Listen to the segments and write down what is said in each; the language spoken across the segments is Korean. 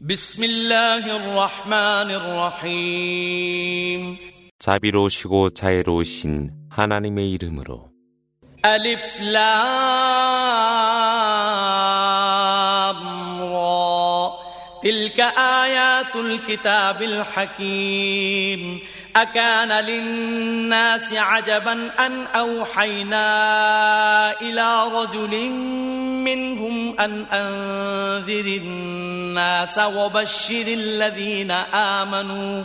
بسم الله الرحمن الرحيم 자비로우시고 자애로우신 하나님의 이름으로 ألف لام را تلك آيات الكتاب الحكيم أكان للناس عجبا أن أوحينا إلى رجل منهم أن أنذر الناس وبشر الذين آمنوا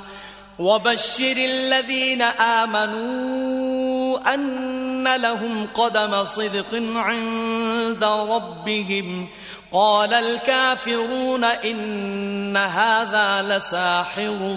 وبشر الذين آمنوا أن لهم قدم صدق عند ربهم. قال الكافرون إن هذا لساحر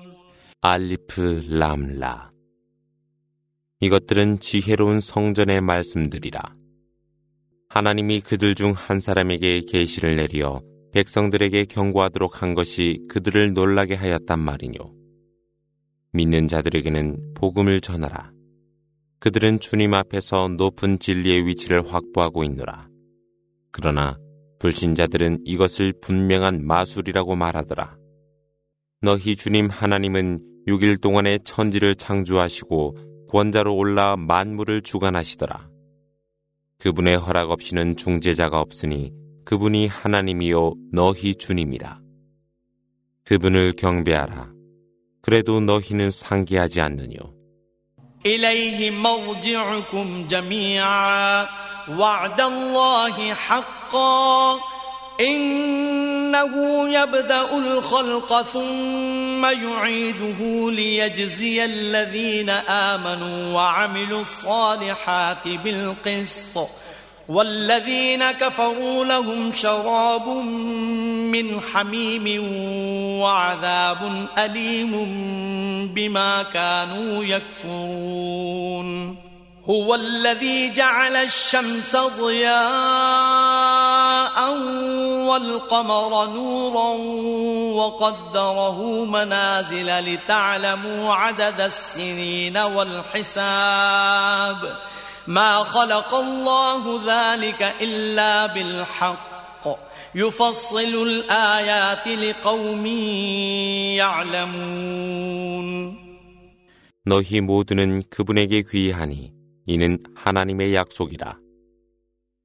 알리프 람라. 이것들은 지혜로운 성전의 말씀들이라. 하나님이 그들 중 한 사람에게 계시를 내리어 백성들에게 경고하도록 한 것이 그들을 놀라게 하였단 말이뇨. 믿는 자들에게는 복음을 전하라. 그들은 주님 앞에서 높은 진리의 위치를 확보하고 있노라. 그러나 불신자들은 이것을 분명한 마술이라고 말하더라. 너희 주님 하나님은 6일 동안의 천지를 창조하시고 권자로 올라 만물을 주관하시더라. 그분의 허락 없이는 중재자가 없으니 그분이 하나님이요 너희 주님이라. 그분을 경배하라. 그래도 너희는 상기하지 않느뇨. إليه مرجعكم جميعا وعد الله حقا إنه يبدأ الخلق ثم يعيده ليجزي الذين آمنوا وعملوا الصالحات بالقسط. والذين كفروا لهم شراب من حميم وعذاب أليم بما كانوا يكفرون. هو الذي جعل الشمس ضياء والقمر نورا وقدره منازل لتعلموا عدد السنين والحساب ما خلق الله ذلك إلا بالحق يفصل الآيات لقوم يعلمون 너희 모두는 그분에게 귀하니 이는 하나님의 약속이라.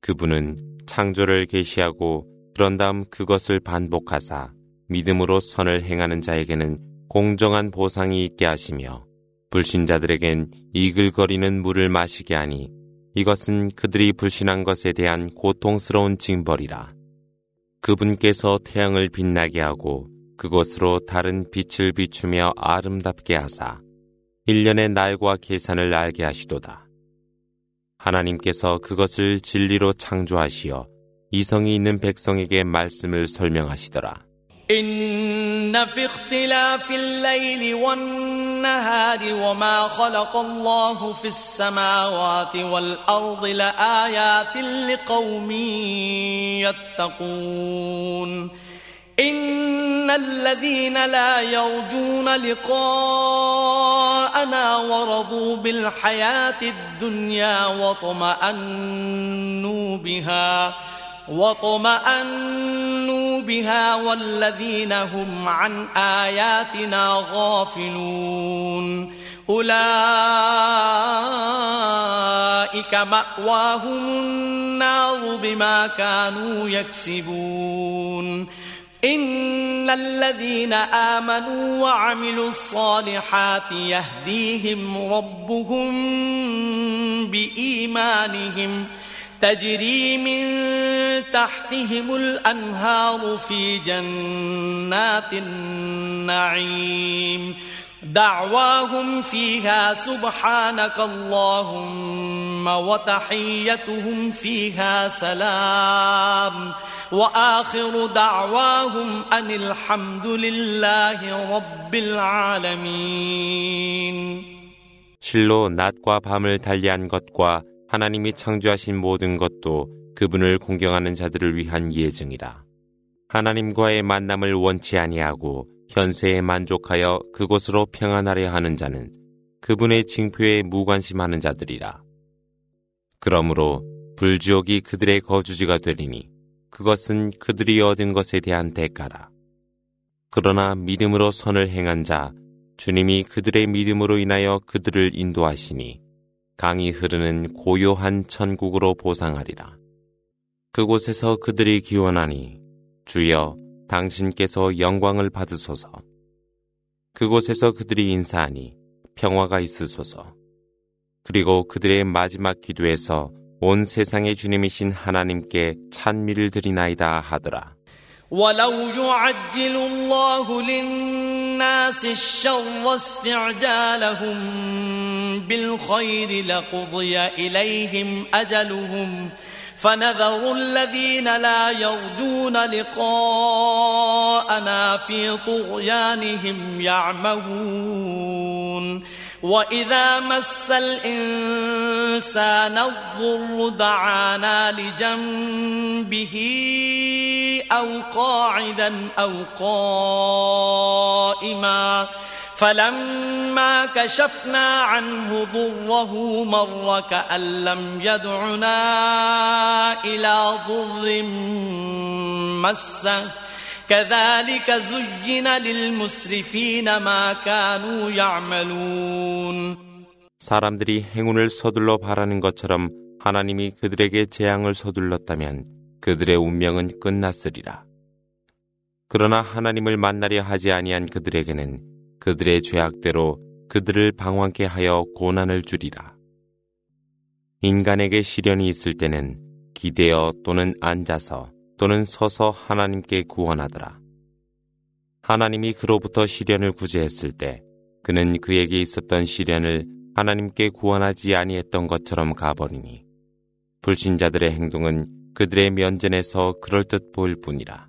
그분은 창조를 계시하고 그런 다음 그것을 반복하사 믿음으로 선을 행하는 자에게는 공정한 보상이 있게 하시며 불신자들에겐 이글거리는 물을 마시게 하니 이것은 그들이 불신한 것에 대한 고통스러운 징벌이라. 그분께서 태양을 빛나게 하고 그곳으로 다른 빛을 비추며 아름답게 하사 일년의 날과 계산을 알게 하시도다. 하나님께서 그것을 진리로 창조하시어 이성이 있는 백성에게 말씀을 설명하시더라. إن في اختلاف الليل والنهار وما خلق الله في السماوات والأرض لآيات لقوم يتقون إن الذين لا يرجون لقاءنا ورضوا بالحياة الدنيا واطمأنوا بها واطمأنوا بها والذين هم عن آياتنا غافلون أولئك مأواهم النار بما كانوا يكسبون إن الذين آمنوا وعملوا الصالحات يهديهم ربهم بإيمانهم تجري من تحتهم الأنهار في جنات النعيم دعواهم فيها سبحانك اللهم وتحيتهم فيها سلام وآخر دعواهم أن الحمد لله رب العالمين 실로 낮과 밤을 달리한 것과 하나님이 창조하신 모든 것도 그분을 공경하는 자들을 위한 예증이라. 하나님과의 만남을 원치 아니하고 현세에 만족하여 그곳으로 평안하려 하는 자는 그분의 징표에 무관심하는 자들이라. 그러므로 불지옥이 그들의 거주지가 되리니 그것은 그들이 얻은 것에 대한 대가라. 그러나 믿음으로 선을 행한 자, 주님이 그들의 믿음으로 인하여 그들을 인도하시니 강이 흐르는 고요한 천국으로 보상하리라. 그곳에서 그들이 기원하니 주여 당신께서 영광을 받으소서. 그곳에서 그들이 인사하니 평화가 있으소서. 그리고 그들의 마지막 기도에서 온 세상의 주님이신 하나님께 찬미를 드리나이다 하더라. ولو يعجل الله للناس الشر استعجالهم بالخير لقضي إليهم أجلهم فنذر الذين لا يرجون لقاءنا في طغيانهم يعمهون. وإذا مس الإنسان الضر دعانا لجنبه أو قاعدا أو قائما فلما كشفنا عنه ضره مر كأن لم يدعنا إلى ضر مسه كذلك زين للمسرفين ما كانوا يعملون 사람들이 행운을 서둘러 바라는 것처럼 하나님이 그들에게 재앙을 서둘렀다면 그들의 운명은 끝났으리라. 그러나 하나님을 만나려 하지 아니한 그들에게는 그들의 죄악대로 그들을 방황케 하여 고난을 주리라. 인간에게 시련이 있을 때는 기대어 또는 앉아서 또는 서서 하나님께 구원하더라. 하나님이 그로부터 시련을 구제했을 때 그는 그에게 있었던 시련을 하나님께 구원하지 아니했던 것처럼 가버리니 불신자들의 행동은 그들의 면전에서 그럴듯 보일 뿐이라.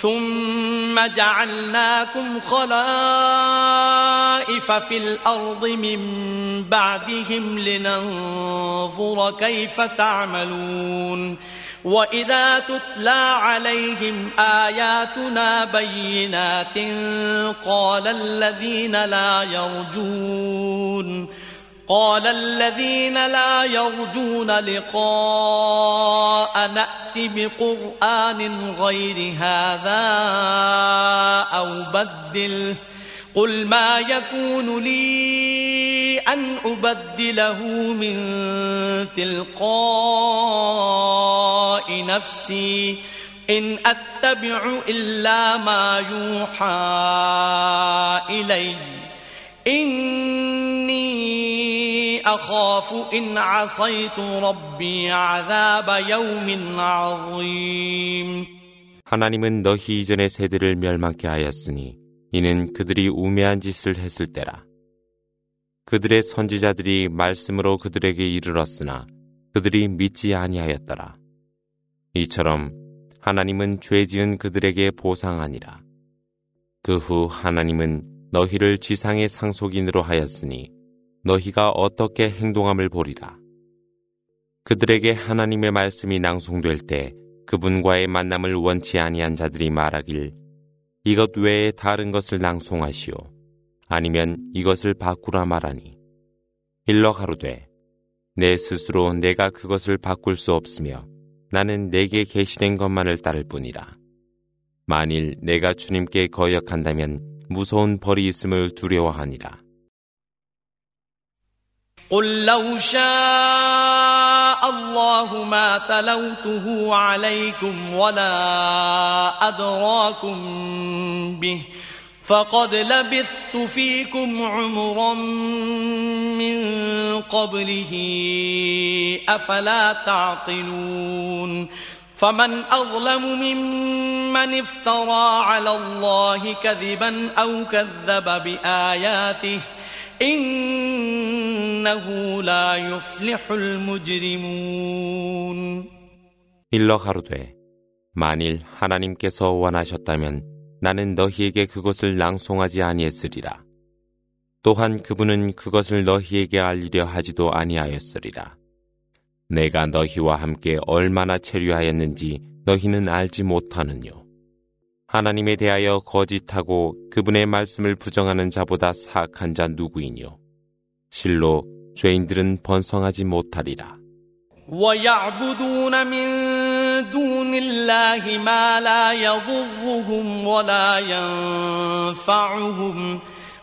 ثم جعلناكم خلائف في الأرض من بعدهم لننظر كيف تعملون وإذا تتلى عليهم آياتنا بينات قال الذين لا يرجون قال الذين لا يرجون لقاء نأت بقرآن غير هذا أو بدله. قل ما يكون لي أن أبدله من تلقاء نفسي. إن أتبع إلا ما يوحى إلي. إني أخاف إن عصيت ربي عذاب يوم عظيم 하나님은 너희 이전의 세대를 멸망케 하였으니 이는 그들이 우매한 짓을 했을 때라. 그들의 선지자들이 말씀으로 그들에게 이르렀으나 그들이 믿지 아니하였더라. 이처럼 하나님은 죄 지은 그들에게 보상하니라. 그 후 하나님은 너희를 지상의 상속인으로 하였으니 너희가 어떻게 행동함을 보리라. 그들에게 하나님의 말씀이 낭송될 때 그분과의 만남을 원치 아니한 자들이 말하길 이것 외에 다른 것을 낭송하시오. 아니면 이것을 바꾸라 말하니. 일러 가로되 내 스스로 내가 그것을 바꿀 수 없으며 나는 내게 계시된 것만을 따를 뿐이라. 만일 내가 주님께 거역한다면 무서운 벌이 있음을 두려워하니라. قل لو شاء الله ما تلوته عليكم ولا أدراكم به فقد لبثت فيكم عمرا من قبله أفلا تعقلون فمن أظلم ممن افترى على الله كذبا أو كذب بآياته إنه لا يفلح المجرمون 일러 가로되 만일 하나님께서 원하셨다면 나는 너희에게 그것을 낭송하지 아니했으리라. 또한 그분은 그것을 너희에게 알리려 하지도 아니하였으리라. 내가 너희와 함께 얼마나 체류하였는지 너희는 알지 못하느뇨. 하나님에 대하여 거짓하고 그분의 말씀을 부정하는 자보다 사악한 자 누구이뇨. 실로 죄인들은 번성하지 못하리라. ويعبدون من دون الله ما لا يضرهم ولا ينفعهم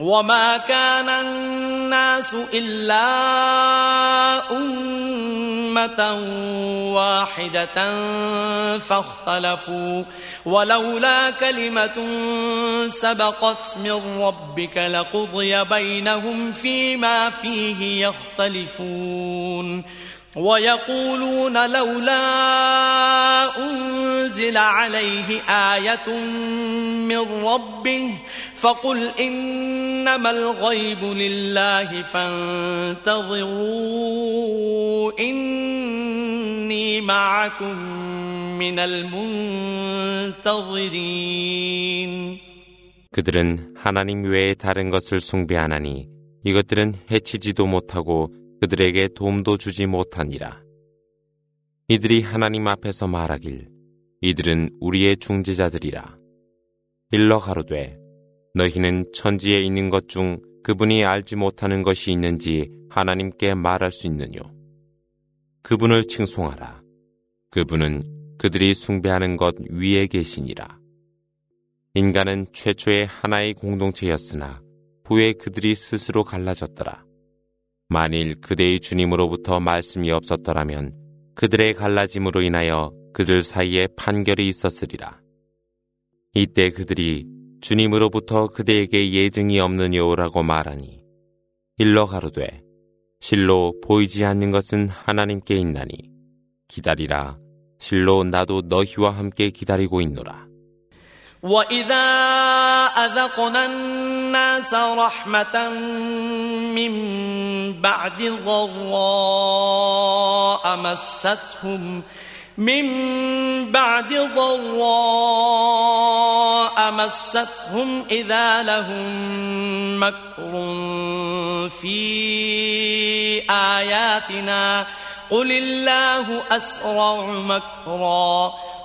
وما كان الناس إلا أمة واحدة فاختلفوا ولولا كلمة سبقت من ربك لقضي بينهم فيما فيه يختلفون ويقولون لولا أنزل عليه آية من ربه فقل إنما الغيب لله فانتظروا إني معكم من المنتظرين 그들은 하나님 외에 다른 것을 숭배하나니 이것들은 해치지도 못하고 그들에게 도움도 주지 못하니라. 이들이 하나님 앞에서 말하길 이들은 우리의 중재자들이라. 일러 가로되 너희는 천지에 있는 것 중 그분이 알지 못하는 것이 있는지 하나님께 말할 수 있느뇨. 그분을 칭송하라. 그분은 그들이 숭배하는 것 위에 계시니라. 인간은 최초의 하나의 공동체였으나 후에 그들이 스스로 갈라졌더라. 만일 그대의 주님으로부터 말씀이 없었더라면 그들의 갈라짐으로 인하여 그들 사이에 판결이 있었으리라. 이때 그들이 주님으로부터 그대에게 예증이 없느냐라고 말하니 일러 가로되 실로 보이지 않는 것은 하나님께 있나니 기다리라 실로 나도 너희와 함께 기다리고 있노라. أذقنا الناس رحمة من بعد ضراء مستهم من بعد ضراء مستهم إذا لهم مكر في آياتنا قل الله أسرع مكرا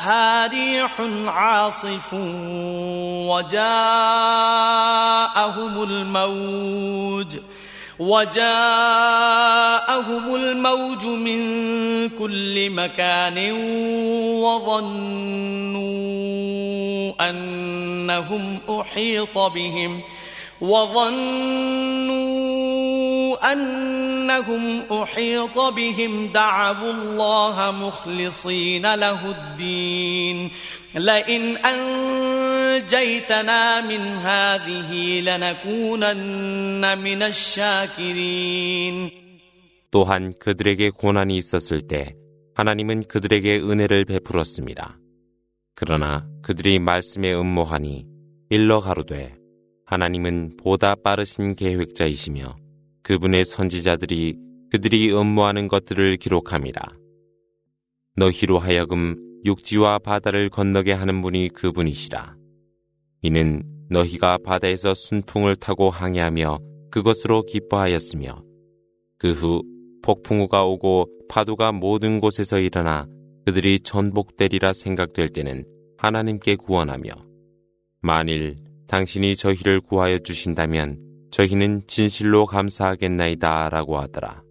جاءتها ريح عاصف وجاءهم الموج وجاءهم الموج من كل مكان وظنوا أنهم أحيط بهم وظنوا أنهم أحيط بهم دعوا الله مخلصين له الدين لئن أنجيتنا من هذه لنكونن من الشاكرين 또한 그들에게 고난이 있었을 때 하나님은 그들에게 은혜를 베풀었습니다. 그러나 그들이 말씀에 음모하니 일러 가로되 하나님은 보다 빠르신 계획자이시며 그분의 선지자들이 그들이 음모하는 것들을 기록함이라. 너희로 하여금 육지와 바다를 건너게 하는 분이 그분이시라. 이는 너희가 바다에서 순풍을 타고 항해하며 그것으로 기뻐하였으며 그 후 폭풍우가 오고 파도가 모든 곳에서 일어나 그들이 전복되리라 생각될 때는 하나님께 구원하며 만일 당신이 저희를 구하여 주신다면 저희는 진실로 감사하겠나이다 라고 하더라.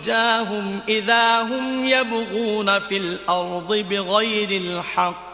أنجاهم إذا هم يبغون في الأرض بغير الحق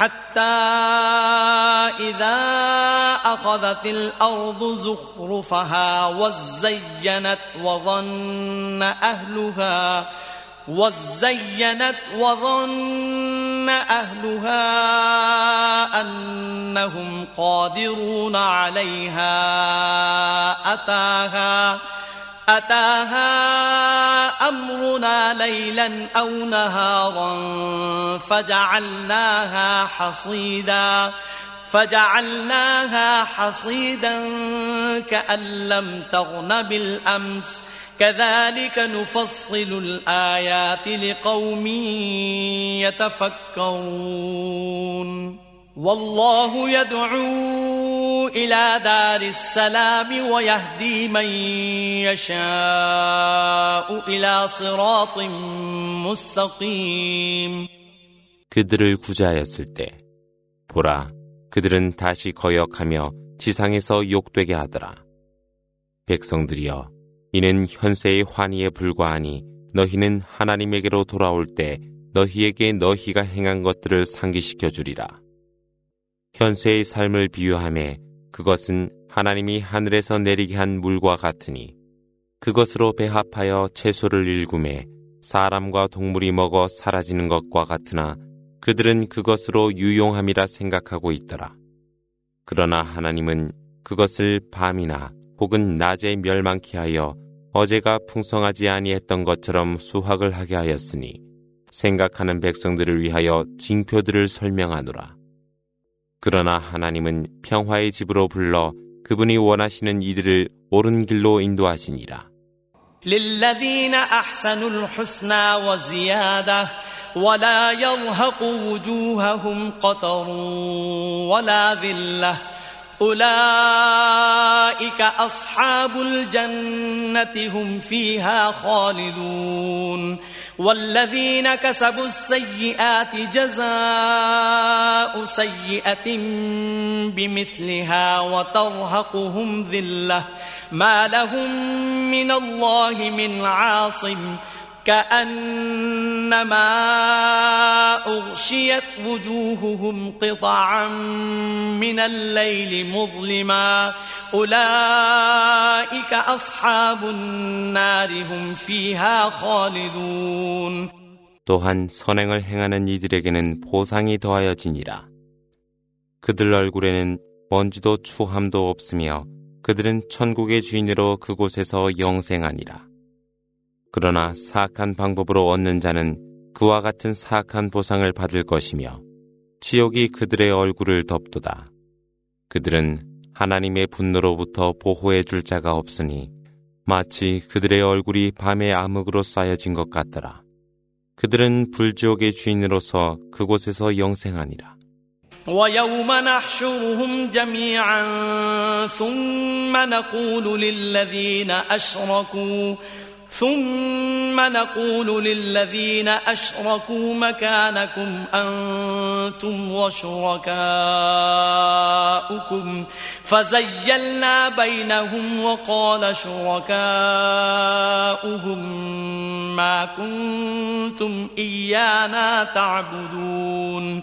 حتى إذا أخذت الأرض زخرفها وزينت وظن أهلها وزينت وظن أهلها أنهم قادرون عليها أتاها. أتاها أمرنا ليلا أو نهارا فجعلناها حصيدا فجعلناها حصيدا كأن لم تغن بالأمس. كذلك نفصل الآيات لقوم يتفكرون. والله يدعو إلى دار السلام ويهدي من يشاء إلى صراط مستقيم 그들을 구제하였을 때 보라 그들은 다시 거역하며 지상에서 욕되게 하더라 백성들이여 이는 현세의 환희에 불과하니 너희는 하나님에게로 돌아올 때 너희에게 너희가 행한 것들을 상기시켜 주리라. 현세의 삶을 비유함에 그것은 하나님이 하늘에서 내리게 한 물과 같으니 그것으로 배합하여 채소를 일구매 사람과 동물이 먹어 사라지는 것과 같으나 그들은 그것으로 유용함이라 생각하고 있더라. 그러나 하나님은 그것을 밤이나 혹은 낮에 멸망케 하여 어제가 풍성하지 아니했던 것처럼 수확을 하게 하였으니 생각하는 백성들을 위하여 징표들을 설명하노라. 그러나 하나님은 평화의 집으로 불러 그분이 원하시는 이들을 옳은 길로 인도하시니라. للذين أحسنوا الحسنى وزيادة ولا يرهق وجوههم قطر ولا ذلة أولئك أصحاب الجنة هم فيها خالدون والذين كسبوا السيئات جزاء سيئة بمثلها وترهقهم ذلة. ما لهم من الله من عاصم. كأنما أغشيت وجوههم قطعا من الليل مظلما أولئك أصحاب النار هم فيها خالدون 또한 선행을 행하는 이들에게는 보상이 더하여지니라. 그들 얼굴에는 먼지도 추함도 없으며 그들은 천국의 주인으로 그곳에서 영생하니라. 그러나 사악한 방법으로 얻는 자는 그와 같은 사악한 보상을 받을 것이며 지옥이 그들의 얼굴을 덮도다. 그들은 하나님의 분노로부터 보호해 줄 자가 없으니 마치 그들의 얼굴이 밤의 암흑으로 쌓여진 것 같더라. 그들은 불지옥의 주인으로서 그곳에서 영생하니라. ويوم نحشرهم جميعا ثم نقول للذين أشركوا ثم نقول للذين أشركوا مكانكم أنتم وشركاؤكم فزيلنا بينهم وقال شركاؤهم ما كنتم إيانا تعبدون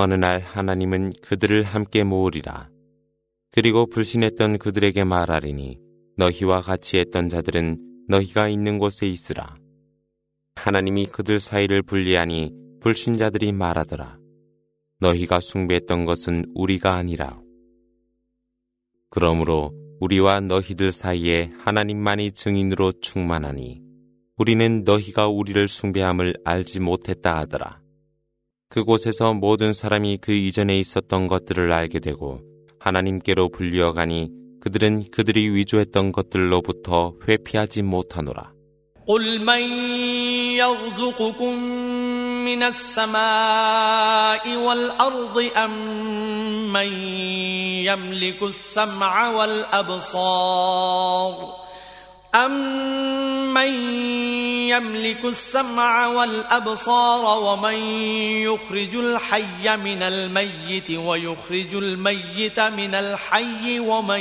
어느 날 하나님은 그들을 함께 모으리라. 그리고 불신했던 그들에게 말하리니 너희와 같이 했던 자들은 너희가 있는 곳에 있으라. 하나님이 그들 사이를 분리하니 불신자들이 말하더라. 너희가 숭배했던 것은 우리가 아니라. 그러므로 우리와 너희들 사이에 하나님만이 증인으로 충만하니 우리는 너희가 우리를 숭배함을 알지 못했다 하더라. 그곳에서 모든 사람이 그 이전에 있었던 것들을 알게 되고 하나님께로 불리어가니 그들은 그들이 위조했던 것들로부터 회피하지 못하노라. قل من يرزقكم من السماء والأرض أم من يملك السمع والأبصار أَمَّن يَمْلِكُ السَّمْعَ وَالْأَبْصَارَ وَمَن يُخْرِجُ الْحَيَّ مِنَ الْمَيِّتِ وَيُخْرِجُ الْمَيِّتَ مِنَ الْحَيِّ وَمَن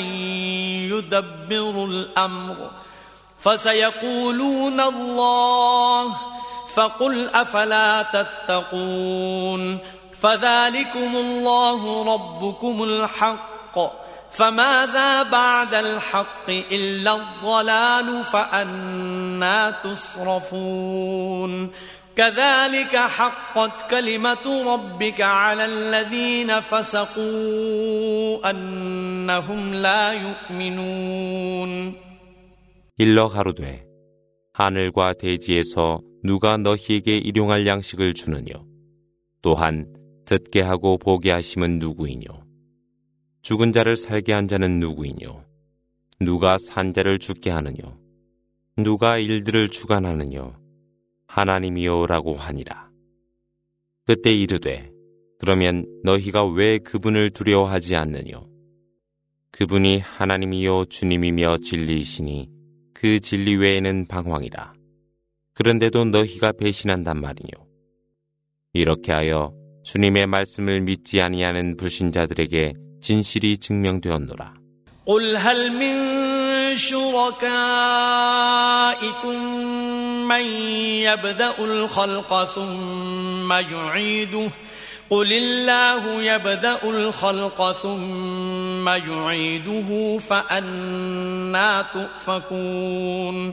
يُدَبِّرُ الْأَمْرَ فَسَيَقُولُونَ اللَّهُ فَقُلْ أَفَلَا تَتَّقُونَ فَذَلِكُمُ اللَّهُ رَبُّكُمُ الْحَقُّ فماذا بعد الحق إلا الضلال فأنا تصرفون كذلك حقت كلمة ربك على الذين فسقوا أنهم لا يؤمنون 일러 가로되 하늘과 대지에서 누가 너희에게 일용할 양식을 주느뇨 또한 듣게 하고 보게 하심은 누구이뇨 죽은 자를 살게 한 자는 누구이뇨? 누가 산 자를 죽게 하느뇨? 누가 일들을 주관하느뇨? 하나님이요라고 하니라. 그때 이르되 그러면 너희가 왜 그분을 두려워하지 않느뇨? 그분이 하나님이요 주님이며 진리이시니 그 진리 외에는 방황이라. 그런데도 너희가 배신한단 말이뇨. 이렇게 하여 주님의 말씀을 믿지 아니하는 불신자들에게 진실이 증명되었노라. قل هل من شركائكم من يبدأ الخلق ثم يعيده قل الله يبدأ الخلق ثم يعيده فأنا تؤفكون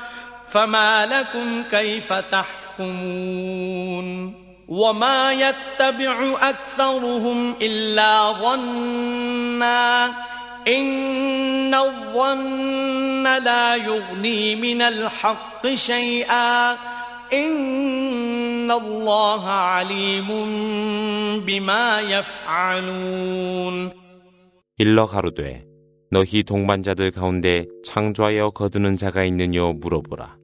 فما لكم كيف تحكمون وما يتبع أكثرهم إلا ظنا إن الظن لا يغني من الحق شيئا إن الله عليم بما يفعلون 일러 가로되 너희 동반자들 가운데 창조하여 거두는 자가 있느뇨 물어보라.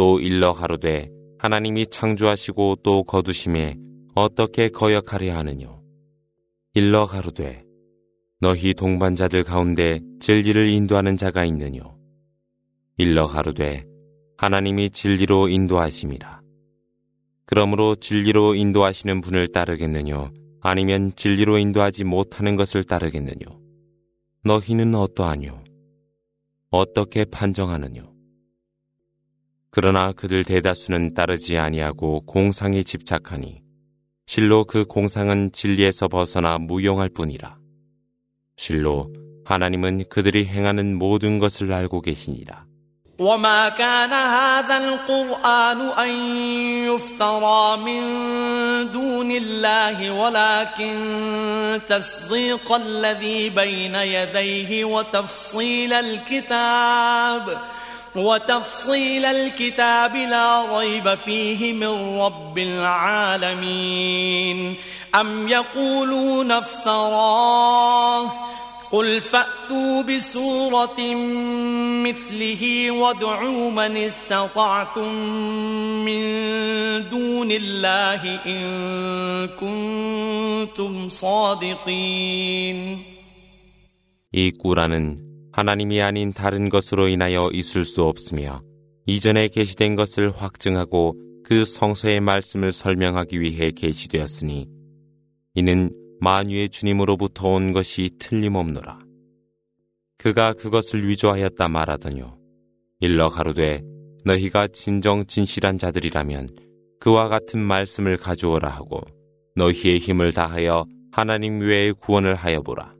또 일러 가로되 하나님이 창조하시고 또 거두심에 어떻게 거역하려 하느뇨. 일러 가로되 너희 동반자들 가운데 진리를 인도하는 자가 있느뇨. 일러 가로되 하나님이 진리로 인도하심이라. 그러므로 진리로 인도하시는 분을 따르겠느뇨. 아니면 진리로 인도하지 못하는 것을 따르겠느뇨? 너희는 어떠하뇨? 어떻게 판정하느뇨? 그러나 그들 대다수는 따르지 아니하고 공상에 집착하니 실로 그 공상은 진리에서 벗어나 무용할 뿐이라. 실로 하나님은 그들이 행하는 모든 것을 알고 계시니라. وما كان هذا القرآن أن يفترى من دون الله ولكن تصديق الذي بين يديه وتفصيل الكتاب وتفصيل الكتاب لا ريب فيه من رب العالمين أم يقولون افتراه قل فأتوا بسورة مثله وادعوا من استطعتم من دون الله إن كنتم صادقين 이 꾸라는 하나님이 아닌 다른 것으로 인하여 있을 수 없으며 이전에 계시된 것을 확증하고 그 성서의 말씀을 설명하기 위해 계시되었으니 이는 만유의 주님으로부터 온 것이 틀림없노라. 그가 그것을 위조하였다 말하더뇨. 일러 가로되 너희가 진정 진실한 자들이라면 그와 같은 말씀을 가져오라 하고 너희의 힘을 다하여 하나님 외에 구원을 하여 보라.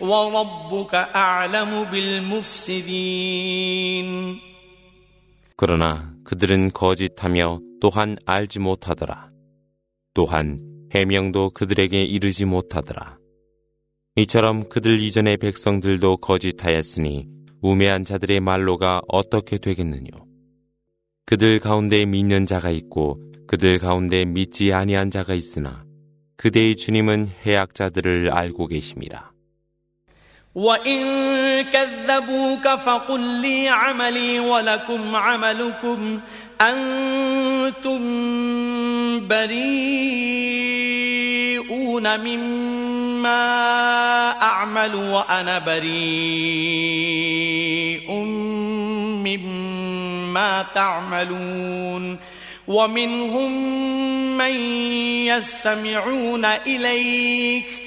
وربك أعلم بالمفسدين 그러나 그들은 거짓하며 또한 알지 못하더라. 또한 해명도 그들에게 이르지 못하더라. 이처럼 그들 이전의 백성들도 거짓하였으니 우매한 자들의 말로가 어떻게 되겠느뇨? 그들 가운데 믿는 자가 있고 그들 가운데 믿지 아니한 자가 있으나 그대의 주님은 해악자들을 알고 계심이라. وإن كذبوك فقل لي عملي ولكم عملكم أنتم بريئون مما أعمل وأنا بريء مما تعملون ومنهم من يستمعون إليك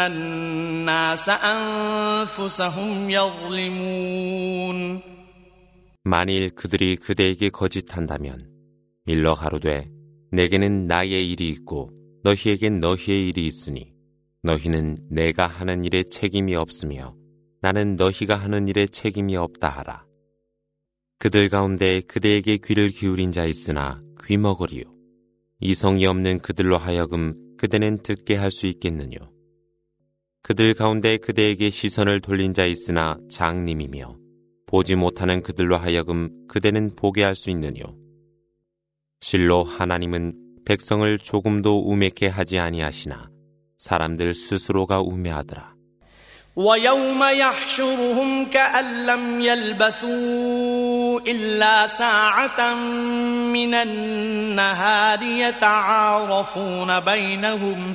الناس أنفسهم يظلمون 만일 그들이 그대에게 거짓한다면 일러 가로되 내게는 나의 일이 있고 너희에겐 너희의 일이 있으니 너희는 내가 하는 일에 책임이 없으며 나는 너희가 하는 일에 책임이 없다 하라. 그들 가운데 그대에게 귀를 기울인 자 있으나 귀 먹으리요. 이성이 없는 그들로 하여금 그대는 듣게 할 수 있겠느뇨. 그들 가운데 그대에게 시선을 돌린 자 있으나 장님이며 보지 못하는 그들로 하여금 그대는 보게 할 수 있느뇨. 실로 하나님은 백성을 조금도 우매케 하지 아니하시나 사람들 스스로가 우매하더라. ويوم يحشرهم كأن لم يلبثوا إلا ساعة من النهار يتعارفون بينهم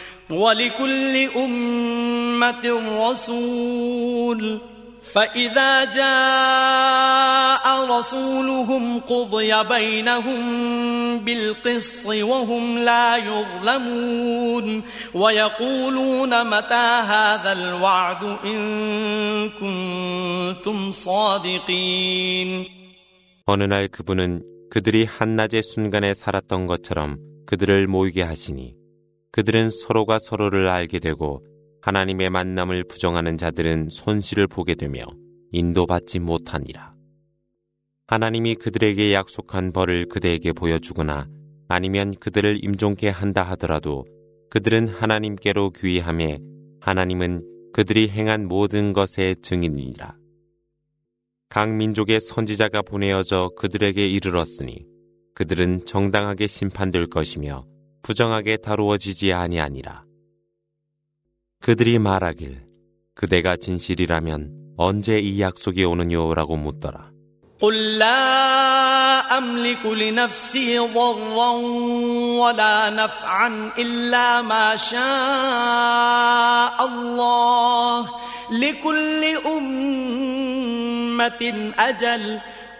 ولكل أمة رسول فإذا جاء رسولهم قضي بينهم بالقسط وهم لا يظلمون ويقولون متى هذا الوعد إن كنتم صادقين 어느 날 그분은 그들이 한낮의 순간에 살았던 것처럼 그들을 모이게 하시니 그들은 서로가 서로를 알게 되고 하나님의 만남을 부정하는 자들은 손실을 보게 되며 인도받지 못하니라. 하나님이 그들에게 약속한 벌을 그대에게 보여주거나 아니면 그들을 임종케 한다 하더라도 그들은 하나님께로 귀의함에 하나님은 그들이 행한 모든 것의 증인이니라. 각 민족의 선지자가 보내어져 그들에게 이르렀으니 그들은 정당하게 심판될 것이며 부정하게 다루어지지 아니하니라. 그들이 말하길 그대가 진실이라면 언제 이 약속이 오느냐라고 묻더라. قل لا أملك لنفسي ضرا ولا نفعا إلا ما شاء الله لكل أمة أجل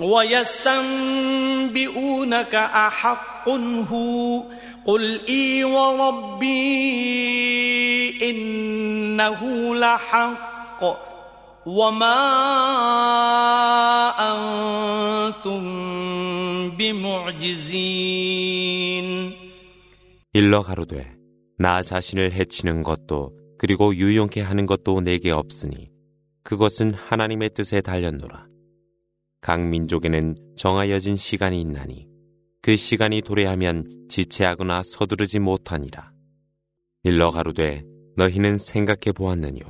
ويستنبئونك أحق هو قل إي وربي إنه لحق وما أنتم بمعجزين 일러 가로되 나 자신을 해치는 것도 그리고 유용케 하는 것도 내게 없으니 그것은 하나님의 뜻에 달렸노라. 각 민족에는 정하여진 시간이 있나니 그 시간이 도래하면 지체하거나 서두르지 못하니라. 일러 가로되 너희는 생각해 보았느뇨.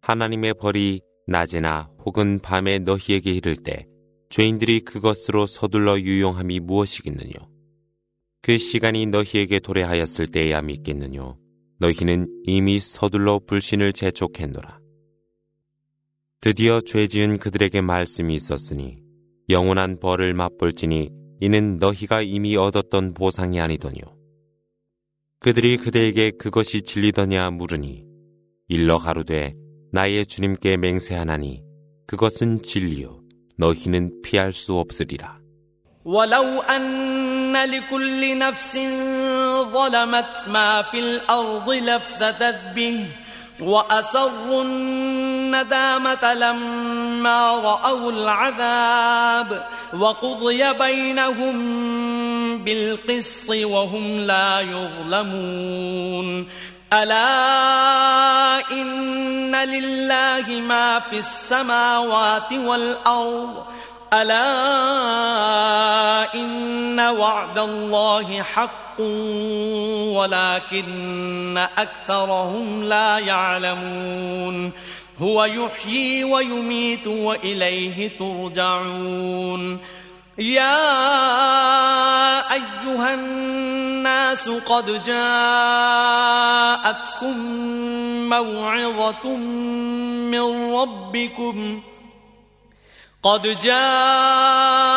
하나님의 벌이 낮에나 혹은 밤에 너희에게 이를 때 죄인들이 그것으로 서둘러 유용함이 무엇이겠느뇨. 그 시간이 너희에게 도래하였을 때야 믿겠느뇨. 너희는 이미 서둘러 불신을 재촉했노라. 드디어 죄 지은 그들에게 말씀이 있었으니 영원한 벌을 맛볼지니 이는 너희가 이미 얻었던 보상이 아니더뇨. 그들이 그대에게 그것이 진리더냐 물으니 일러 가로되 나의 주님께 맹세하나니 그것은 진리요 너희는 피할 수 없으리라. وأسروا الندامة لما رأوا العذاب وقضي بينهم بالقسط وهم لا يظلمون. ألا إن لله ما في السماوات والأرض ألا إن وعد الله حق ولكن أكثرهم لا يعلمون هو يحيي ويميت وإليه ترجعون يا أيها الناس قد جاءتكم موعظة من ربكم قد جاءتكم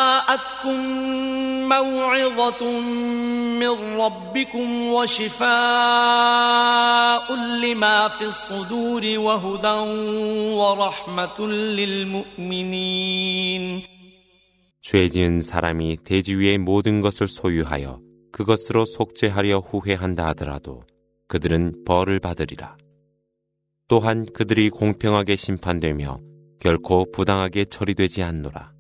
موعظة من ربكم وشفاء لما في الصدور وهدى ورحمة للمؤمنين 죄 지은 사람이 대지 위의 모든 것을 소유하여 그것으로 속죄하려 후회한다 하더라도 그들은 벌을 받으리라. 또한 그들이 공평하게 심판되며 결코 부당하게 처리되지 않노라.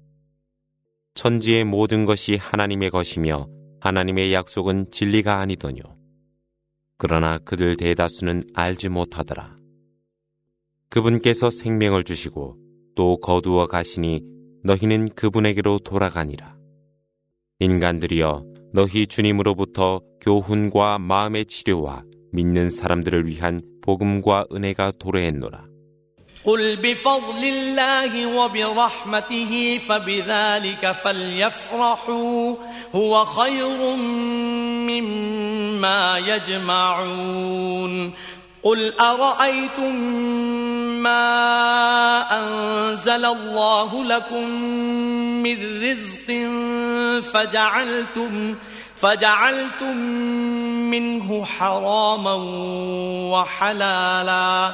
천지의 모든 것이 하나님의 것이며 하나님의 약속은 진리가 아니더뇨. 그러나 그들 대다수는 알지 못하더라. 그분께서 생명을 주시고 또 거두어 가시니 너희는 그분에게로 돌아가니라. 인간들이여 너희 주님으로부터 교훈과 마음의 치료와 믿는 사람들을 위한 복음과 은혜가 도래했노라. قل بفضل الله وبرحمته فبذلك فليفرحوا هو خير مما يجمعون. قل أرأيتم ما أنزل الله لكم من رزق فجعلتم فجعلتم منه حراما وحلالا.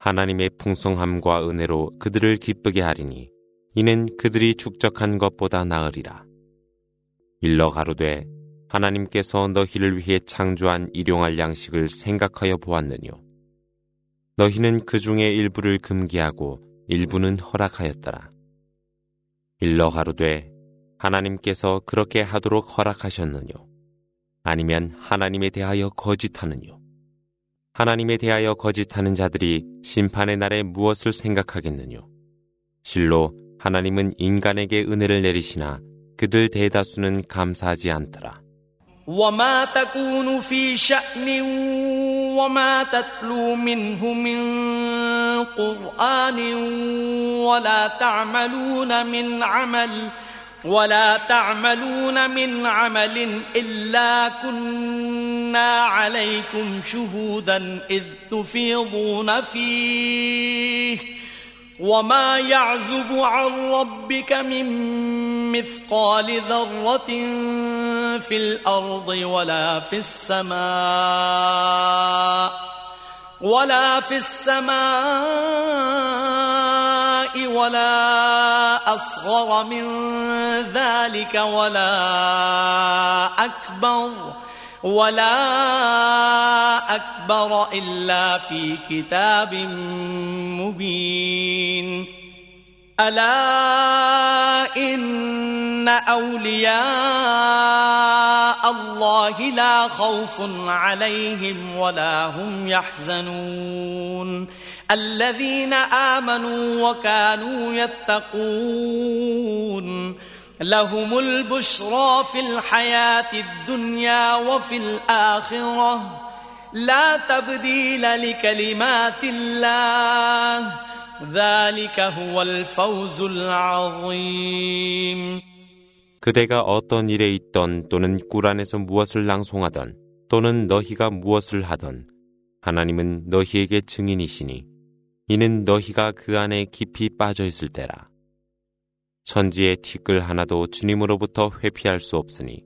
하나님의 풍성함과 은혜로 그들을 기쁘게 하리니 이는 그들이 축적한 것보다 나으리라. 일러 가로되 하나님께서 너희를 위해 창조한 일용할 양식을 생각하여 보았느뇨. 너희는 그 중에 일부를 금기하고 일부는 허락하였더라. 일러 가로되 하나님께서 그렇게 하도록 허락하셨느뇨. 아니면 하나님에 대하여 거짓하느뇨. 하나님에 대하여 거짓하는 자들이 심판의 날에 무엇을 생각하겠느뇨. 실로 하나님은 인간에게 은혜를 내리시나 그들 대다수는 감사하지 않더라. وما تكون في شأن وما تتلو منه من قرآن ولا تعملون من عمل ولا تعملون من عمل إلا كنا عليكم شهودا إذ تفيضون فيه. وما يعزب عن ربك من مثقال ذرة في الأرض ولا في السماء. ولا في السماء ولا أصغر من ذلك ولا أكبر ولا أكبر إلا في كتاب مبين. ألا إن أولياء الله لا خوف عليهم ولا هم يحزنون. الذين آمنوا وكانوا يتقون. لهم البشرى في الحياة الدنيا وفي الآخرة. لا تبديل لكلمات الله. ذلك هو الفوز العظيم 그대가 어떤 일에 있던 또는 꿀 안에서 무엇을 낭송하던 또는 너희가 무엇을 하던 하나님은 너희에게 증인이시니 이는 너희가 그 안에 깊이 빠져 있을 때라. 천지의 티끌 하나도 주님으로부터 회피할 수 없으니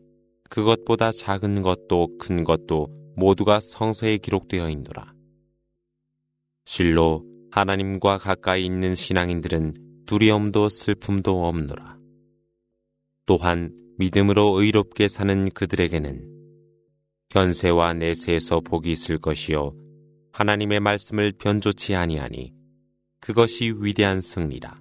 그것보다 작은 것도 큰 것도 모두가 성서에 기록되어 있노라. 실로 하나님과 가까이 있는 신앙인들은 두려움도 슬픔도 없노라. 또한 믿음으로 의롭게 사는 그들에게는 현세와 내세에서 복이 있을 것이요 하나님의 말씀을 변조치 아니하니 그것이 위대한 승리라.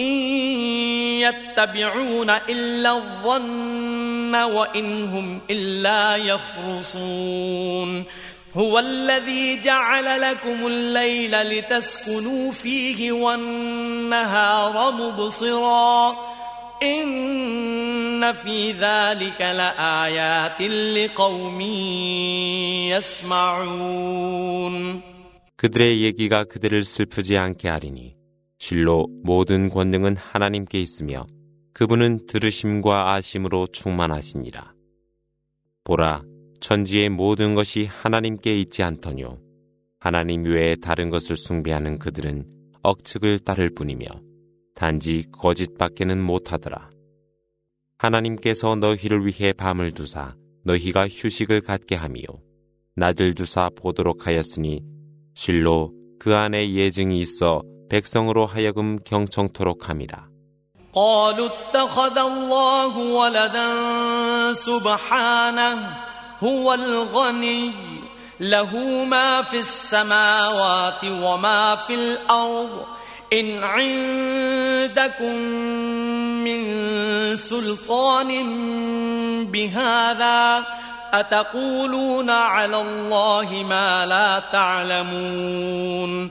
إن يتبعون إلا الظن وإن هم إلا يخرصون هو الذي جعل لكم الليل لتسكنوا فيه والنهار مبصراً إن في ذلك لآيات لقوم يسمعون 그들의 얘기가 그들을 슬프지 않게 하리니 실로 모든 권능은 하나님께 있으며 그분은 들으심과 아심으로 충만하시니라. 보라, 천지의 모든 것이 하나님께 있지 않더뇨. 하나님 외에 다른 것을 숭배하는 그들은 억측을 따를 뿐이며 단지 거짓밖에는 못하더라. 하나님께서 너희를 위해 밤을 두사 너희가 휴식을 갖게 하미요. 낮을 두사 보도록 하였으니 실로 그 안에 예증이 있어 백성으로 하여금 경청토록 함이라. قالوا اتخذ الله ولدا سبحانه هو الغني له ما في السماوات وما في الأرض إن عندكم من سلطان بهذا أتقولون على الله ما لا تعلمون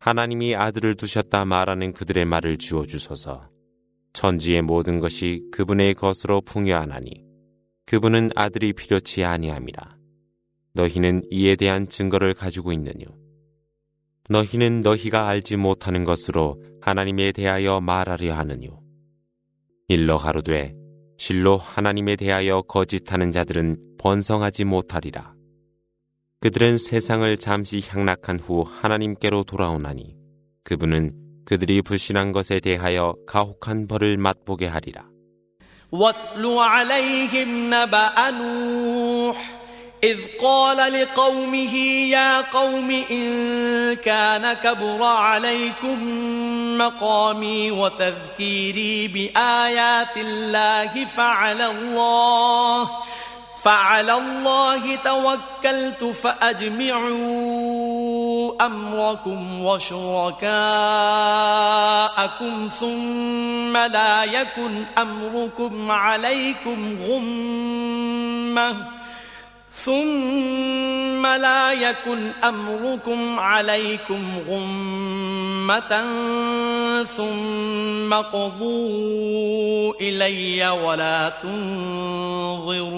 하나님이 아들을 두셨다 말하는 그들의 말을 지워 주소서. 천지의 모든 것이 그분의 것으로 풍요하나니 그분은 아들이 필요치 아니함이라. 너희는 이에 대한 증거를 가지고 있느뇨. 너희는 너희가 알지 못하는 것으로 하나님에 대하여 말하려 하느뇨. 일러 가로되 실로 하나님에 대하여 거짓하는 자들은 번성하지 못하리라. 그들은 세상을 잠시 향락한 후 하나님께로 돌아오나니 그분은 그들이 불신한 것에 대하여 가혹한 벌을 맛보게 하리라. إذ قال لقومه يا قوم إن كان كبر عليكم مقامي وتذكيري بآيات الله فعلى الله فعلى الله توكلت فأجمعوا أمركم وشركاءكم ثم لا يكن أمركم عليكم غمّة. ثم لا يكن أمركم عليكم غمة ثم قضوا إلي ولا تنظرون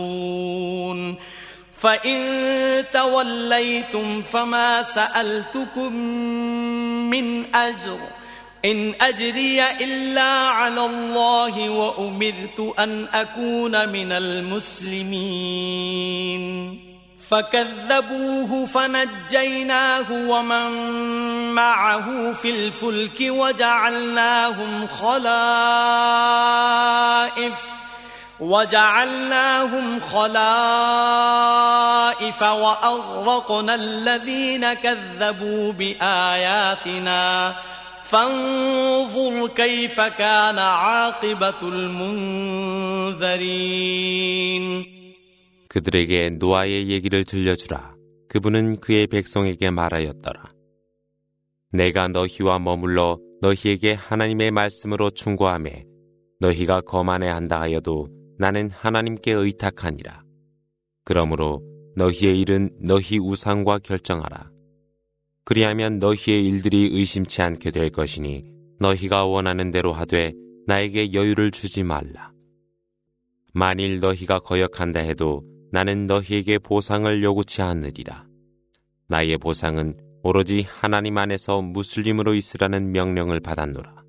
فإن توليتم فما سألتكم من أجر إن أجري إلا على الله وأمرت أن أكون من المسلمين. فكذبوه فنجيناه ومن معه في الفلك وجعلناهم خلائف وجعلناهم خلائف وأغرقنا الذين كذبوا بآياتنا. فانظر كيف كان عاقبة المنذرين 그들에게 노아의 얘기를 들려주라. 그분은 그의 백성에게 말하였더라. 내가 너희와 머물러 너희에게 하나님의 말씀으로 충고함에 너희가 거만해한다 하여도 나는 하나님께 의탁하니라. 그러므로 너희의 일은 너희 우상과 결정하라. 그리하면 너희의 일들이 의심치 않게 될 것이니 너희가 원하는 대로 하되 나에게 여유를 주지 말라. 만일 너희가 거역한다 해도 나는 너희에게 보상을 요구치 않으리라. 나의 보상은 오로지 하나님 안에서 무슬림으로 있으라는 명령을 받았노라.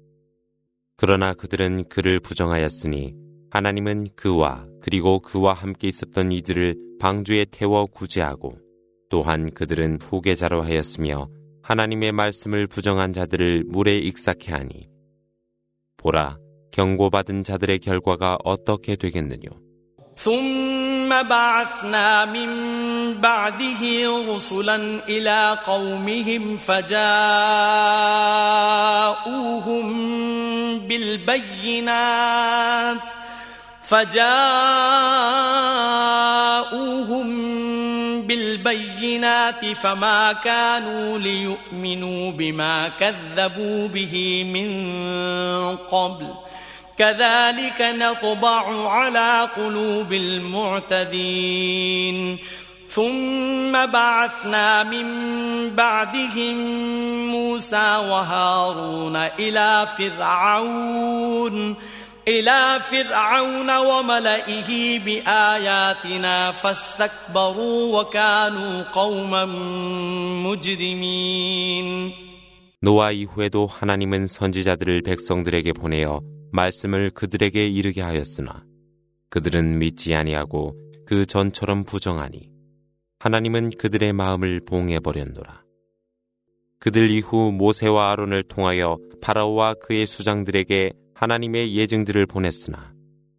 그러나 그들은 그를 부정하였으니 하나님은 그와 그리고 그와 함께 있었던 이들을 방주에 태워 구제하고 또한 그들은 후계자로 하였으며 하나님의 말씀을 부정한 자들을 물에 익사케 하니 보라 경고받은 자들의 결과가 어떻게 되겠느뇨 ثم بعثنا من بعده رسلا إلى قومهم فجاءوهم بالبينات فجاءوهم بالبينات فما كانوا ليؤمنوا بما كذبوا به من قبل. كذلك نطبع على قلوب المعتدين. ثم بعثنا من بعدهم موسى وهارون إلى فرعون. إلى فرعون وملئه بآياتنا فاستكبروا وكانوا قوما مجرمين 노아 이후에도 하나님은 선지자들을 백성들에게 보내어 말씀을 그들에게 이르게 하였으나 그들은 믿지 아니하고 그 전처럼 부정하니 하나님은 그들의 마음을 봉해 버렸노라. 그들 이후 모세와 아론을 통하여 파라오와 그의 수장들에게 하나님의 예증들을 보냈으나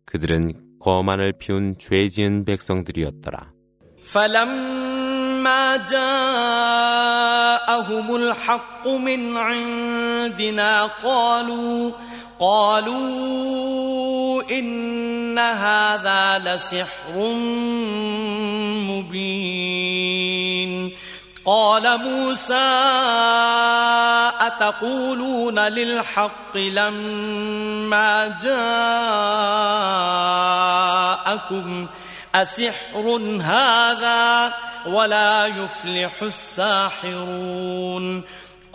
그들은 거만을 피운 죄 지은 백성들이었더라. فلما جاءهم الحق من عندنا قالوا قالوا إن هذا لسحر مبين قال موسى أتقولون للحق لما جاءكم؟ أسحر هذا ولا يفلح الساحرون.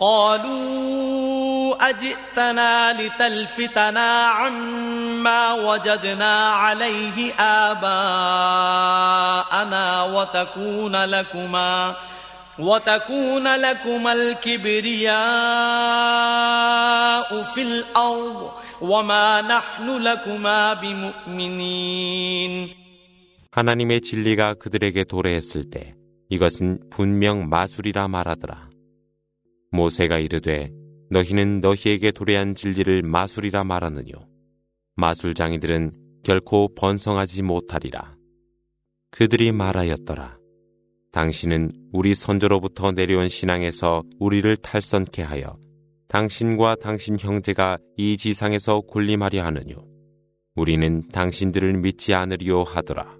قالوا أجئتنا لتلفتنا عما وجدنا عليه آباءنا وتكون لكما. وتكون لكما الكبرياء في الأرض وما نحن لكما بمؤمنين 하나님의 진리가 그들에게 도래했을 때 이것은 분명 마술이라 말하더라. 모세가 이르되 너희는 너희에게 도래한 진리를 마술이라 말하느뇨. 마술장이들은 결코 번성하지 못하리라. 그들이 말하였더라. 당신은 우리 선조로부터 내려온 신앙에서 우리를 탈선케 하여 당신과 당신 형제가 이 지상에서 군림하려 하느뇨. 우리는 당신들을 믿지 않으리요 하더라.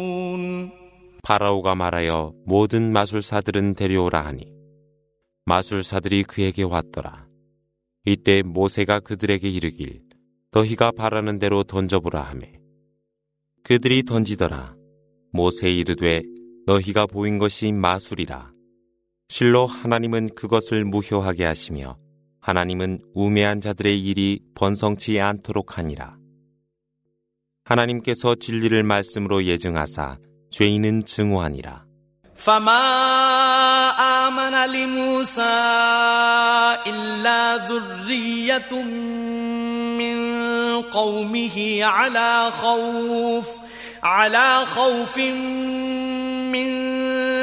파라오가 말하여 모든 마술사들은 데려오라 하니 마술사들이 그에게 왔더라. 이때 모세가 그들에게 이르길 너희가 바라는 대로 던져보라 하매 그들이 던지더라. 모세 이르되 너희가 보인 것이 마술이라. 실로 하나님은 그것을 무효하게 하시며 하나님은 우매한 자들의 일이 번성치 않도록 하니라. 하나님께서 진리를 말씀으로 예증하사 죄인은 증오하니라. فما آمن لموسى إلا ذرية من قومه على خوف على خوف من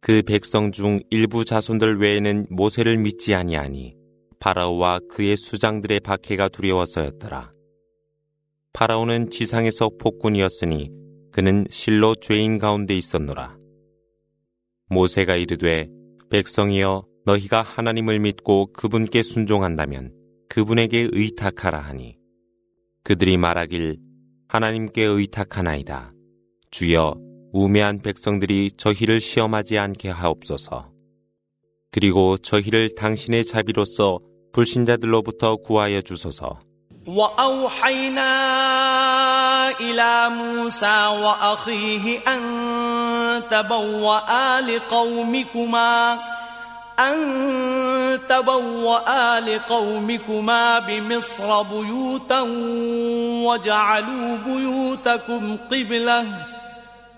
그 백성 중 일부 자손들 외에는 모세를 믿지 아니하니 파라오와 그의 수장들의 박해가 두려워서였더라. 파라오는 지상에서 폭군이었으니 그는 실로 죄인 가운데 있었노라. 모세가 이르되 백성이여 너희가 하나님을 믿고 그분께 순종한다면 그분에게 의탁하라 하니 그들이 말하길 하나님께 의탁하나이다. 주여 우매한 백성들이 저희를 시험하지 않게 하옵소서. 그리고 저희를 당신의 자비로서 불신자들로부터 구하여 주소서. وأوحينا إلى موسى وأخيه أن تبوأ لقومكما أن تبوأ لقومكما بمصر بيوتا وجعلوا بيوتكم قبلة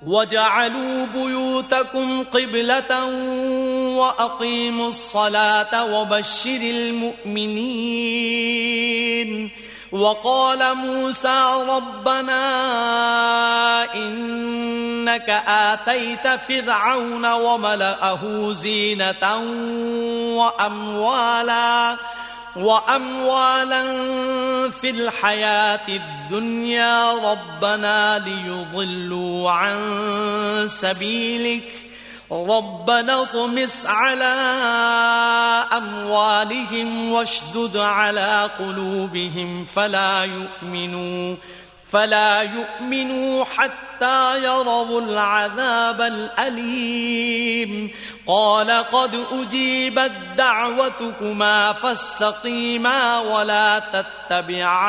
وجعلوا بيوتكم قبلة وأقيموا الصلاة وبشر المؤمنين. وقال موسى ربنا إنك آتيت فرعون وملأه زينة وأموالا وأموالا في الحياة الدنيا ربنا ليضلوا عن سبيلك. ربنا اطمس على أموالهم واشدد على قلوبهم فلا يؤمنوا. فلا يؤمنوا حتى يروا العذاب الأليم قال قد أجيبت دعوتكما فاستقيما ولا تتبعان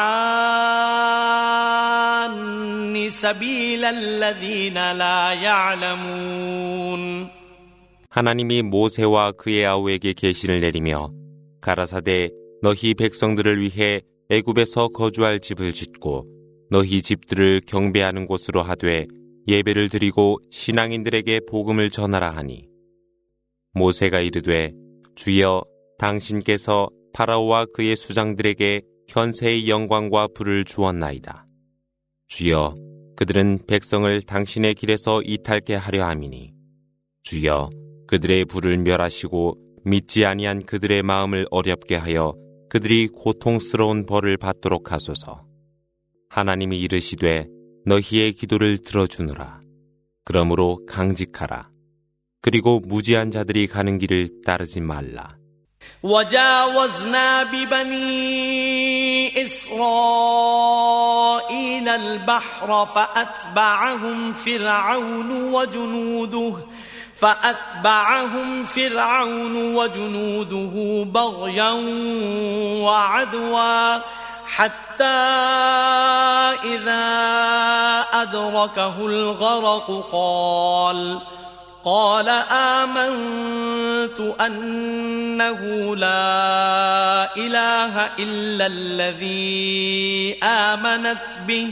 سبيل الذين لا يعلمون 하나님이 모세와 그의 아우에게 계시를 내리며 가라사대 너희 백성들을 위해 애굽에서 거주할 집을 짓고 너희 집들을 경배하는 곳으로 하되 예배를 드리고 신앙인들에게 복음을 전하라 하니 모세가 이르되 주여 당신께서 파라오와 그의 수장들에게 현세의 영광과 부를 주었나이다. 주여 그들은 백성을 당신의 길에서 이탈케 하려 함이니 주여 그들의 불을 멸하시고 믿지 아니한 그들의 마음을 어렵게 하여 그들이 고통스러운 벌을 받도록 하소서. 하나님이 이르시되 너희의 기도를 들어주느라. 그러므로 강직하라. 그리고 무지한 자들이 가는 길을 따르지 말라. وجاوزنا ببني إسرائيل البحر فأتبعهم فرعون وجنوده فأتبعهم فرعون وجنوده بغيا وعدوا حتى إذا أدركه الغرق قال قال آمنت أنه لا إله إلا الذي آمنت به.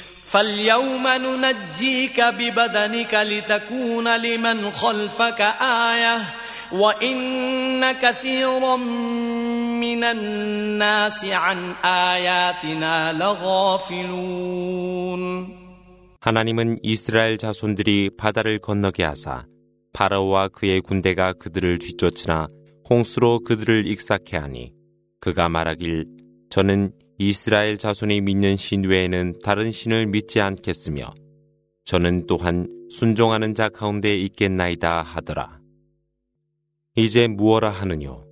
فاليوم ننجيك ببدنك لتكون لمن خلفك آية وإن كثيرا من الناس عن آياتنا لغافلون 하나님은 이스라엘 자손들이 바다를 건너게 하사 파라오와 그의 군대가 그들을 뒤쫓으나 홍수로 그들을 익사케 하니 그가 말하길 저는 이스라엘 자손이 믿는 신 외에는 다른 신을 믿지 않겠으며 저는 또한 순종하는 자 가운데 있겠나이다 하더라. 이제 무엇라 하느뇨?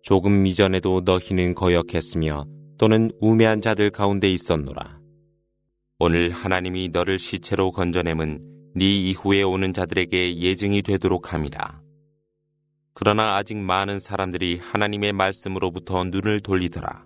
조금 이전에도 너희는 거역했으며 또는 우매한 자들 가운데 있었노라. 오늘 하나님이 너를 시체로 건져냄은 네 이후에 오는 자들에게 예증이 되도록 함이라. 그러나 아직 많은 사람들이 하나님의 말씀으로부터 눈을 돌리더라.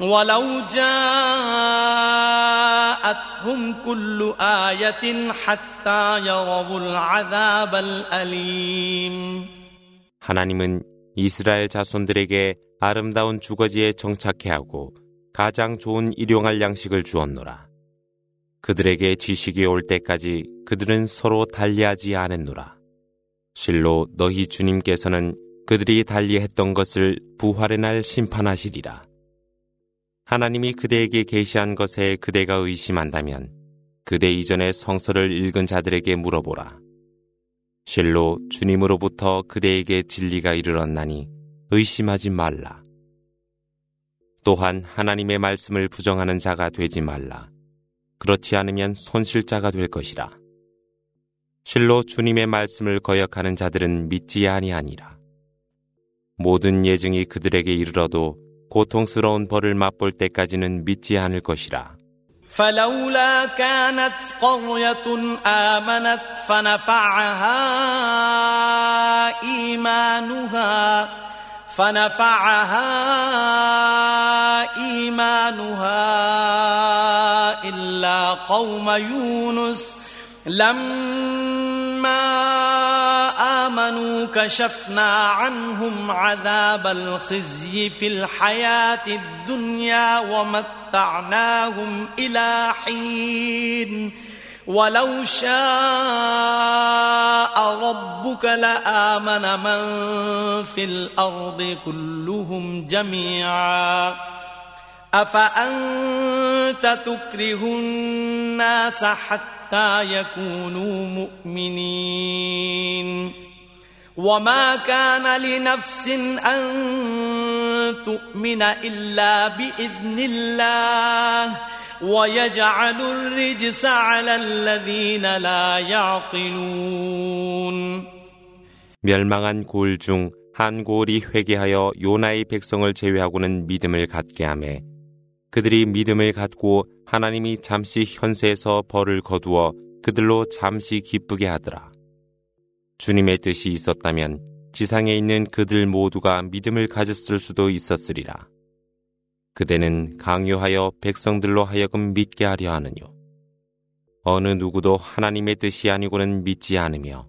ولو جاءتهم كل آية حتى يروا العذاب الأليم 하나님은 이스라엘 자손들에게 아름다운 주거지에 정착해 하고 가장 좋은 일용할 양식을 주었노라. 그들에게 지식이 올 때까지 그들은 서로 달리하지 않았노라. 실로 너희 주님께서는 그들이 달리했던 것을 부활의 날 심판하시리라. 하나님이 그대에게 계시한 것에 그대가 의심한다면 그대 이전의 성서를 읽은 자들에게 물어보라. 실로 주님으로부터 그대에게 진리가 이르렀나니 의심하지 말라. 또한 하나님의 말씀을 부정하는 자가 되지 말라. 그렇지 않으면 손실자가 될 것이라. 실로 주님의 말씀을 거역하는 자들은 믿지 아니하니라. 모든 예증이 그들에게 이르러도 고통스러운 벌을 맛볼 때까지는 믿지 않을 것이라. فلولا كانت قرية آمنت فنفعها إيمانها فنفعها إيمانها إلا قوم يونس لما آمنوا كشفنا عنهم عذاب الخزي في الحياة الدنيا ومتعناهم إلى حين. ولو شاء ربك لآمن من في الأرض كلهم جميعا. أفأنت تكره الناس حتى يكونوا مؤمنين وما كان لنفس أن تؤمن إلا بإذن الله ويجعل الرجس على الذين لا يعقلون 멸망한 골 중 한 골이 회개하여 요나의 백성을 제외하고는 믿음을 갖게 하매 그들이 믿음을 갖고 하나님이 잠시 현세에서 벌을 거두어 그들로 잠시 기쁘게 하더라. 주님의 뜻이 있었다면 지상에 있는 그들 모두가 믿음을 가졌을 수도 있었으리라. 그대는 강요하여 백성들로 하여금 믿게 하려 하느뇨. 어느 누구도 하나님의 뜻이 아니고는 믿지 않으며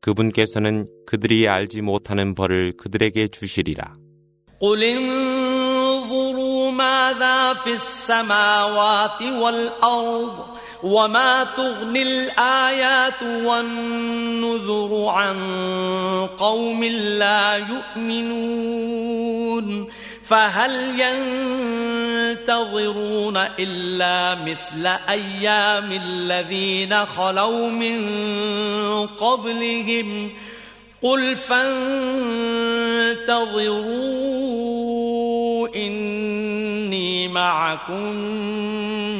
그분께서는 그들이 알지 못하는 벌을 그들에게 주시리라. ماذا في السماوات والأرض وما تغني الآيات والنذر عن قوم لا يؤمنون فهل ينتظرون إلا مثل أيام الذين خلوا من قبلهم قل فانتظروا إني معكم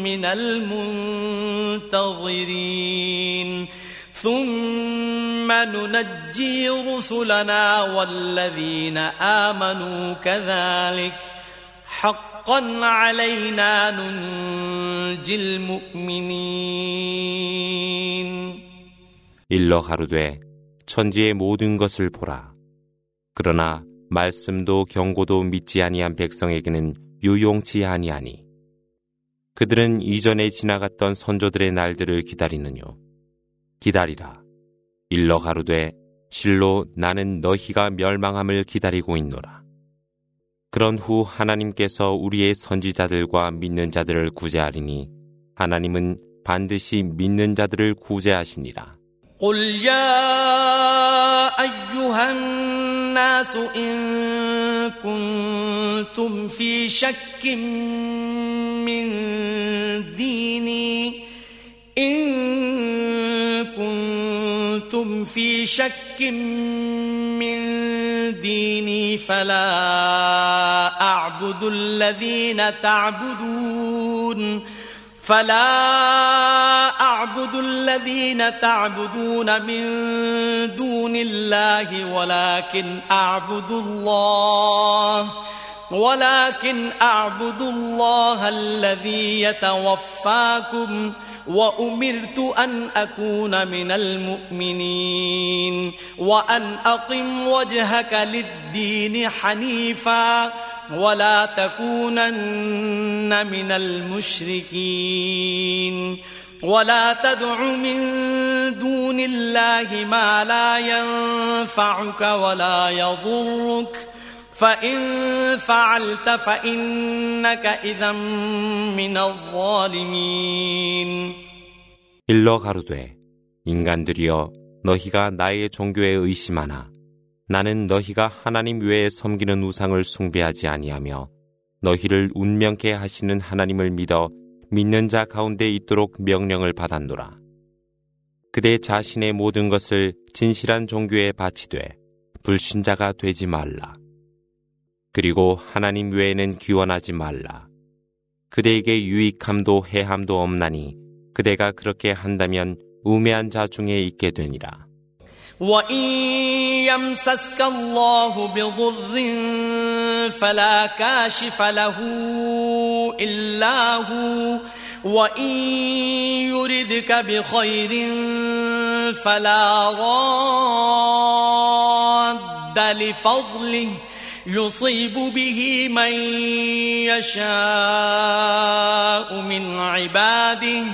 من المنتظرين ثم ننجي رسلنا والذين آمنوا كذلك حقا علينا ننجي المؤمنين 일러 가로되 천지의 모든 것을 보라. 그러나 말씀도 경고도 믿지 아니한 백성에게는 유용치 아니하니 그들은 이전에 지나갔던 선조들의 날들을 기다리느뇨 기다리라 일러 가로되 실로 나는 너희가 멸망함을 기다리고 있노라 그런 후 하나님께서 우리의 선지자들과 믿는 자들을 구제하리니 하나님은 반드시 믿는 자들을 구제하시니라. قل يا أيها الناس إن كنتم في شك من ديني إن كنتم في شك من ديني فلا أعبد الذين تعبدون فلا أعبد الذين تعبدون من دون الله ولكن أعبد الله ولكن أعبد الله الذي يتوفاكم وأمرت أن أكون من المؤمنين وأن أقم وجهك للدين حنيفاً ولا تكونن من المشركين ولا تدع من دون الله ما لا ينفعك ولا يضرك فإن فعلت فإنك إذا من الظالمين 일러 가로되 인간들이여 너희가 나의 종교에 의심하나 나는 너희가 하나님 외에 섬기는 우상을 숭배하지 아니하며 너희를 운명케 하시는 하나님을 믿어 믿는 자 가운데 있도록 명령을 받았노라. 그대 자신의 모든 것을 진실한 종교에 바치되 불신자가 되지 말라. 그리고 하나님 외에는 기원하지 말라. 그대에게 유익함도 해함도 없나니 그대가 그렇게 한다면 우매한 자 중에 있게 되니라. وإن يمسسك الله بضر فلا كاشف له إلا هو وإن يردك بخير فلا راد لفضله يصيب به من يشاء من عباده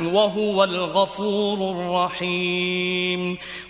وهو الغفور الرحيم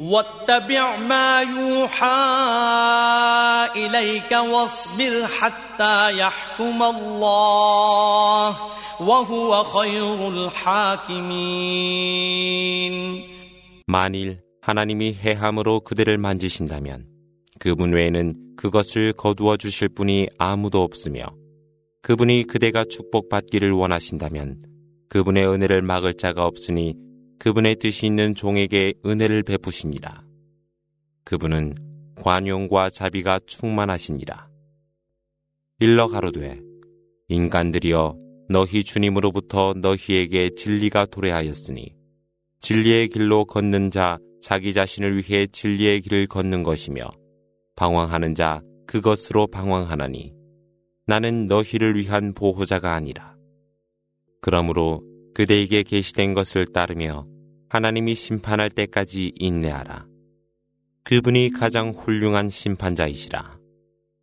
واتبع ما يوحى إليك واصبر حتى يحكم الله وهو خير الحاكمين 만일 하나님이 해함으로 그들을 만지신다면 그분 외에는 그것을 거두어 주실 분이 아무도 없으며 그분이 그대가 축복받기를 원하신다면 그분의 은혜를 막을 자가 없으니 그분의 뜻이 있는 종에게 은혜를 베푸시니라. 그분은 관용과 자비가 충만하시니라. 일러 가로되 인간들이여 너희 주님으로부터 너희에게 진리가 도래하였으니 진리의 길로 걷는 자 자기 자신을 위해 진리의 길을 걷는 것이며 방황하는 자 그것으로 방황하나니 나는 너희를 위한 보호자가 아니라 그러므로 그대에게 계시된 것을 따르며 하나님이 심판할 때까지 인내하라. 그분이 가장 훌륭한 심판자이시라.